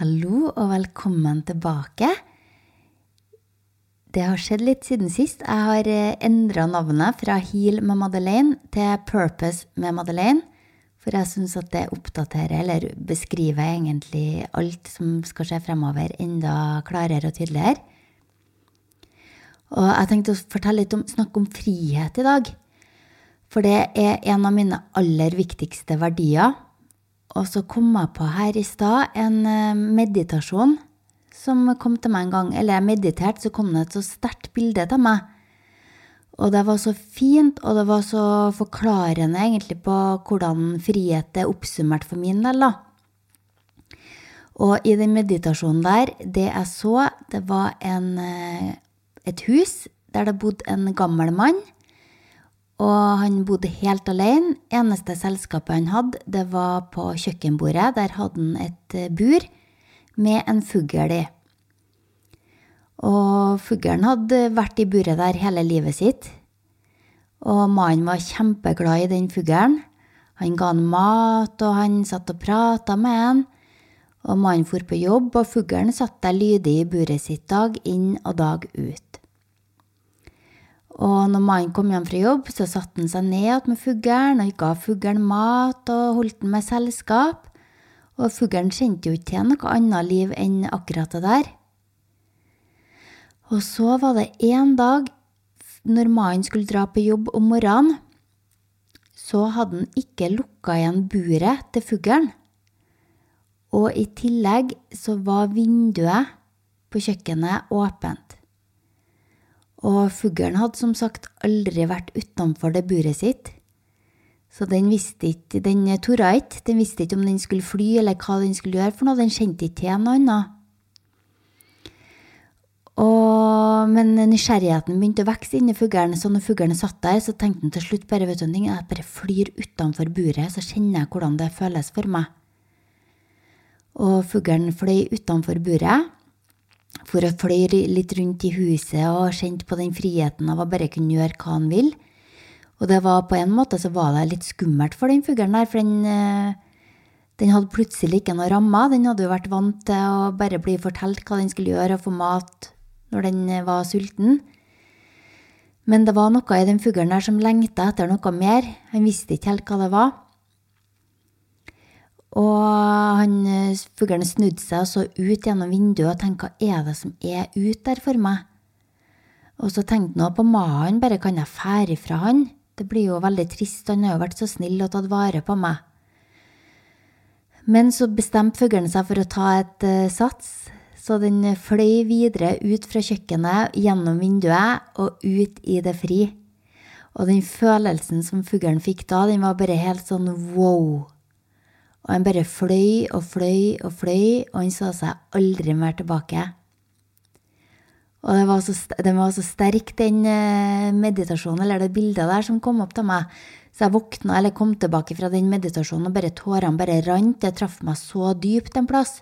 Hallo og velkommen tilbake. Det har skjedd litt siden sist. Jeg har endra navnet fra Heal med Madeleine til Purpose med Madeleine. For jeg syns at det oppdaterer, eller beskriver egentlig alt som skal skje fremover, enda klarere og tydeligere. Og jeg tenkte å fortelle litt om, snakke om frihet i dag. For det er en av mine aller viktigste verdier. Og så kom jeg på her i stad en eh, meditasjon som kom til meg en gang. Eller jeg mediterte, så kom det et så sterkt bilde til meg. Og det var så fint, og det var så forklarende egentlig på hvordan frihet er oppsummert for min del, da. Og i den meditasjonen der, det jeg så, det var en, eh, et hus der det bodde en gammel mann og han bodde helt alene. Eneste selskapet han hadde, det var på kjøkkenbordet. Der hadde han et eh, bur med en fugl i. Og fuglen hadde vært i buret der hele livet sitt. Og mannen var kjempeglad i den fuglen. Han ga han mat, og han satt og prata med han. Og mannen for på jobb, og fuglen satt der lydig i buret sitt dag inn og dag ut. Og når mannen kom hjem fra jobb, så satte han seg ned med fuglen og ga fuglen mat og holdt den med selskap. Og fuglen kjente jo ikke til noe annet liv enn akkurat det der. Og så var det en dag når mannen skulle dra på jobb om morgenen, så hadde han ikke lukka igjen buret til fuglen. Og i tillegg så var vinduet på kjøkkenet åpent. Og fuglen hadde som sagt aldri vært utenfor det buret sitt. Så den visste ikke, den torde ikke. Den visste ikke om den skulle fly eller hva den skulle gjøre for noe. Den kjente ikke til noe annet. Og, men nysgjerrigheten begynte å vokse inni fuglen, så når fuglen satt der, så tenkte han til slutt bare vet du jeg bare flyr utenfor buret, så kjenner jeg hvordan det føles for meg. Og fuglen fløy utenfor buret, for å fløy litt rundt i huset og kjente på den friheten av å bare kunne gjøre hva han vil. Og det var på en måte så var det litt skummelt for den fuglen der, for den, eh, den hadde plutselig ikke noe rammer. Den hadde jo vært vant til å bare bli fortalt hva den skulle gjøre og få mat når den eh, var sulten. Men det var noe i den fuglen der som lengta etter noe mer. Han visste ikke helt hva det var. Og han, eh, fuglen snudde seg og så ut gjennom vinduet og tenkte hva er det som er ute der for meg? Og så tenkte han på mannen, bare kan jeg fære fra han? Det blir jo veldig trist, han har jo vært så snill og tatt vare på meg. Men så bestemte fuglen seg for å ta et uh, sats, så den fløy videre ut fra kjøkkenet, gjennom vinduet og ut i det fri. Og den følelsen som fuglen fikk da, den var bare helt sånn wow. Og han bare fløy og fløy og fløy, og han så seg aldri mer tilbake. Og det var var så sterk, den eh, meditasjonen, eller det bildet der, som kom opp til meg. Så jeg våkna eller kom tilbake fra den meditasjonen, og bare tårene bare rant. Det traff meg så dypt en plass.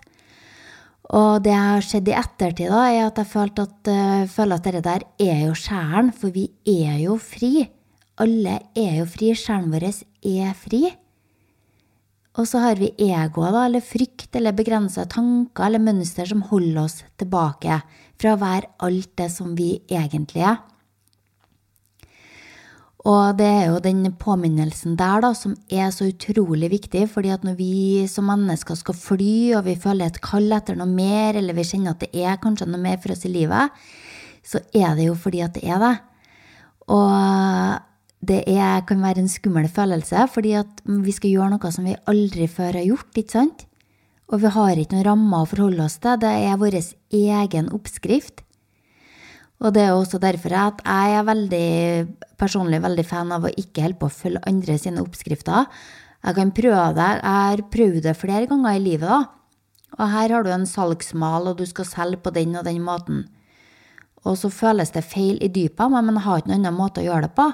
Og det jeg har skjedd i ettertid, da, er at jeg følte at, uh, føler at dette der er jo sjelen, for vi er jo fri. Alle er jo fri. Sjelen vår er fri. Og så har vi ego, da, eller frykt eller begrensa tanker eller mønster som holder oss tilbake fra å være alt det som vi egentlig er. Og det er jo den påminnelsen der da, som er så utrolig viktig, fordi at når vi som mennesker skal fly, og vi føler et kall etter noe mer, eller vi kjenner at det er kanskje noe mer for oss i livet, så er det jo fordi at det er det. Og det er, kan være en skummel følelse, fordi at vi skal gjøre noe som vi aldri før har gjort. ikke sant? Og vi har ikke noen rammer å forholde oss til. Det er vår egen oppskrift. Og det er også derfor at jeg er veldig, personlig veldig fan av å ikke holde på å følge andre sine oppskrifter. Jeg kan prøve det. Jeg har prøvd det flere ganger i livet. da. Og her har du en salgsmal, og du skal selge på den og den måten. Og så føles det feil i dypet, men jeg har ikke noen annen måte å gjøre det på.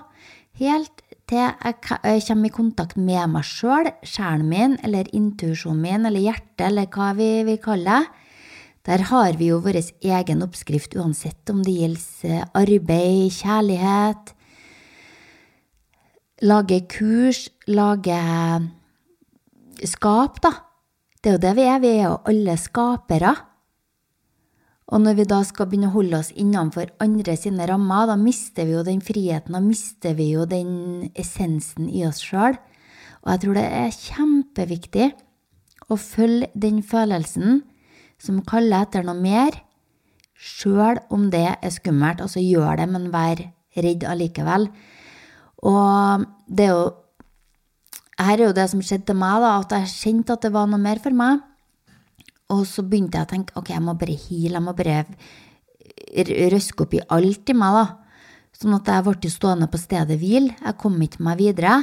Helt til jeg kommer i kontakt med meg sjøl, sjelen min, eller intuisjonen min, eller hjertet, eller hva vi vil kalle det. Der har vi jo vår egen oppskrift, uansett om det gjelder eh, arbeid, kjærlighet, lage kurs, lage skap, da, Det er jo det vi er. Vi er jo alle skapere. Og når vi da skal begynne å holde oss innenfor andre sine rammer, da mister vi jo den friheten, da mister vi jo den essensen i oss sjøl. Og jeg tror det er kjempeviktig å følge den følelsen som kaller etter noe mer, sjøl om det er skummelt. Altså gjør det, men vær redd allikevel. Og det er jo Her er jo det som skjedde til meg, da, at jeg kjente at det var noe mer for meg. Og så begynte jeg å tenke ok, jeg må bare heale, jeg må bare røske opp i alt i meg, da. Sånn at jeg ble stående på stedet hvil. Jeg kom ikke meg videre.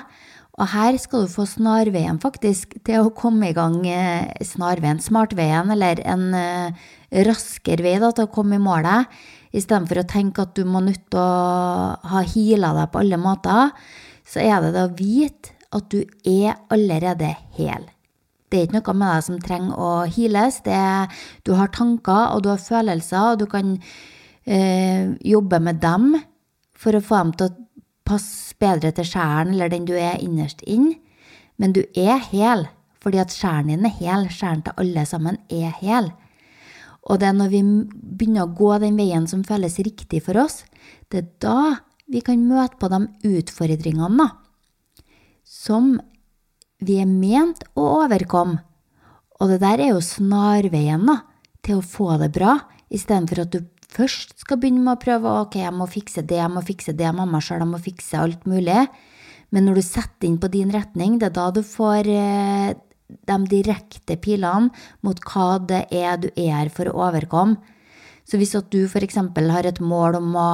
Og her skal du få snarveien, faktisk, til å komme i gang. Eh, snarveien, smartveien, eller en uh, raskere vei da, til å komme i målet. Istedenfor å tenke at du må nødt til å ha heala deg på alle måter, så er det da å vite at du er allerede hel. Det er ikke noe med deg som trenger å heales. du har tanker, og du har følelser, og du kan øh, jobbe med dem for å få dem til å passe bedre til sjelen eller den du er innerst inn, men du er hel, fordi at sjelen din er hel. Sjelen til alle sammen er hel. Og det er når vi begynner å gå den veien som føles riktig for oss, det er da vi kan møte på de utfordringene som vi er ment å overkomme. Og det der er jo snarveien da, til å få det bra, istedenfor at du først skal begynne med å prøve ok, jeg må fikse det, jeg må fikse det, mamma sjøl, jeg må fikse alt mulig. Men når du setter inn på din retning, det er da du får eh, de direkte pilene mot hva det er du er her for å overkomme. Så hvis at du f.eks. har et mål om å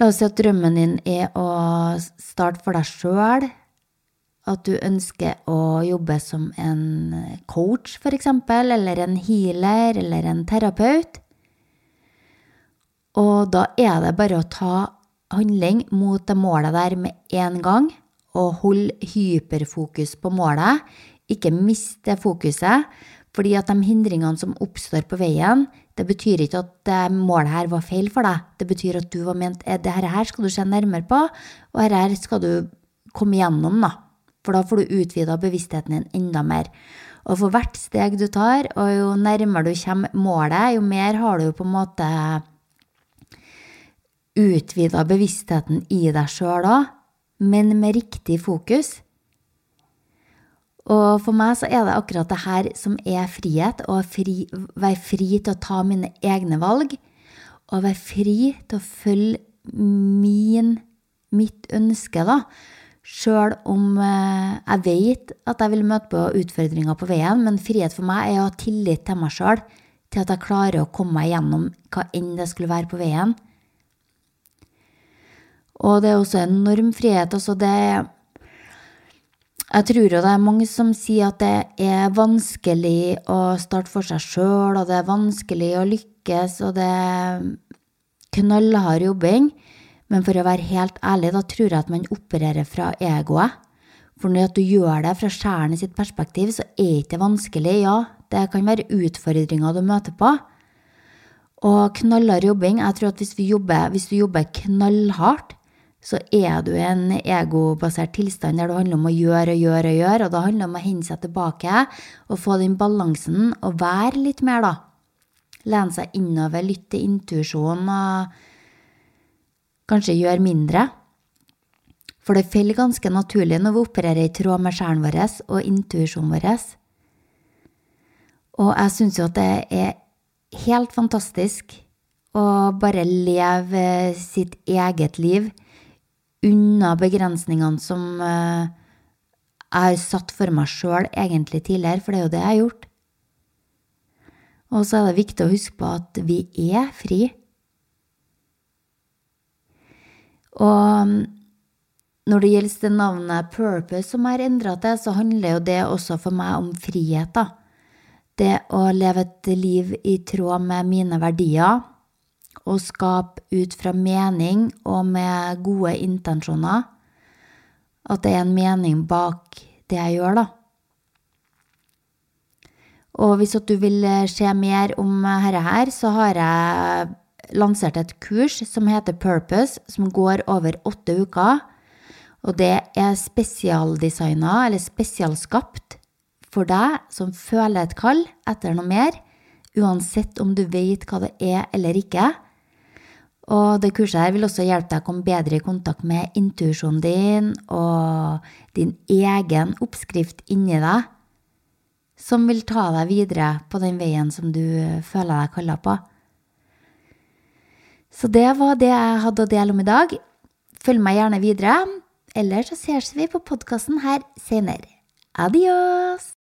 La oss si at drømmen din er å starte for deg sjøl. At du ønsker å jobbe som en coach, f.eks., eller en healer eller en terapeut. Og da er det bare å ta handling mot det målet der med en gang, og holde hyperfokus på målet. Ikke mist det fokuset, fordi at de hindringene som oppstår på veien, det betyr ikke at målet her var feil for deg. Det betyr at du var ment at dette her skal du se nærmere på, og dette her skal du komme gjennom, da. For da får du utvida bevisstheten din enda mer. Og for hvert steg du tar, og jo nærmere du kommer målet, jo mer har du på en måte utvida bevisstheten i deg sjøl òg, men med riktig fokus. Og for meg så er det akkurat det her som er frihet, å fri, være fri til å ta mine egne valg, og være fri til å følge min, mitt ønske, da. Sjøl om eh, jeg vet at jeg vil møte på utfordringer på veien, men frihet for meg er å ha tillit til meg sjøl, til at jeg klarer å komme meg gjennom hva enn det skulle være på veien. Og det er også enorm frihet. Altså det Jeg tror jo det er mange som sier at det er vanskelig å starte for seg sjøl, og det er vanskelig å lykkes, og det er knallhard jobbing. Men for å være helt ærlig, da tror jeg at man opererer fra egoet. For når du gjør det fra sjelen sitt perspektiv, så er det ikke vanskelig. Ja, det kan være utfordringer du møter på. Og knallhard jobbing Jeg tror at hvis, jobber, hvis du jobber knallhardt, så er du i en egobasert tilstand der det handler om å gjøre og gjøre og gjøre, og da handler det om å hente seg tilbake og få den balansen og være litt mer, da. Lene seg innover, lytte til intuisjonen og kanskje gjøre mindre. For det faller ganske naturlig når vi opererer i tråd med sjelen vår og intuisjonen vår. Og jeg syns jo at det er helt fantastisk å bare leve sitt eget liv unna begrensningene som eh, jeg har satt for meg sjøl egentlig tidligere, for det er jo det jeg har gjort. Og så er det viktig å huske på at vi er fri. Og når det gjelder det navnet purpose som jeg har endra til, så handler jo det også for meg om frihet, da. Det å leve et liv i tråd med mine verdier, og skape ut fra mening og med gode intensjoner. At det er en mening bak det jeg gjør, da. Og hvis du vil se mer om dette her, så har jeg lansert et kurs som heter Purpose, som går over åtte uker. Og det er spesialdesigna, eller spesialskapt, for deg som føler et kall etter noe mer, uansett om du vet hva det er eller ikke. Og det kurset her vil også hjelpe deg å komme bedre i kontakt med intuisjonen din og din egen oppskrift inni deg, som vil ta deg videre på den veien som du føler deg kalla på. Så det var det jeg hadde å dele om i dag. Følg meg gjerne videre. Eller så ses vi på podkasten her senere. Adios!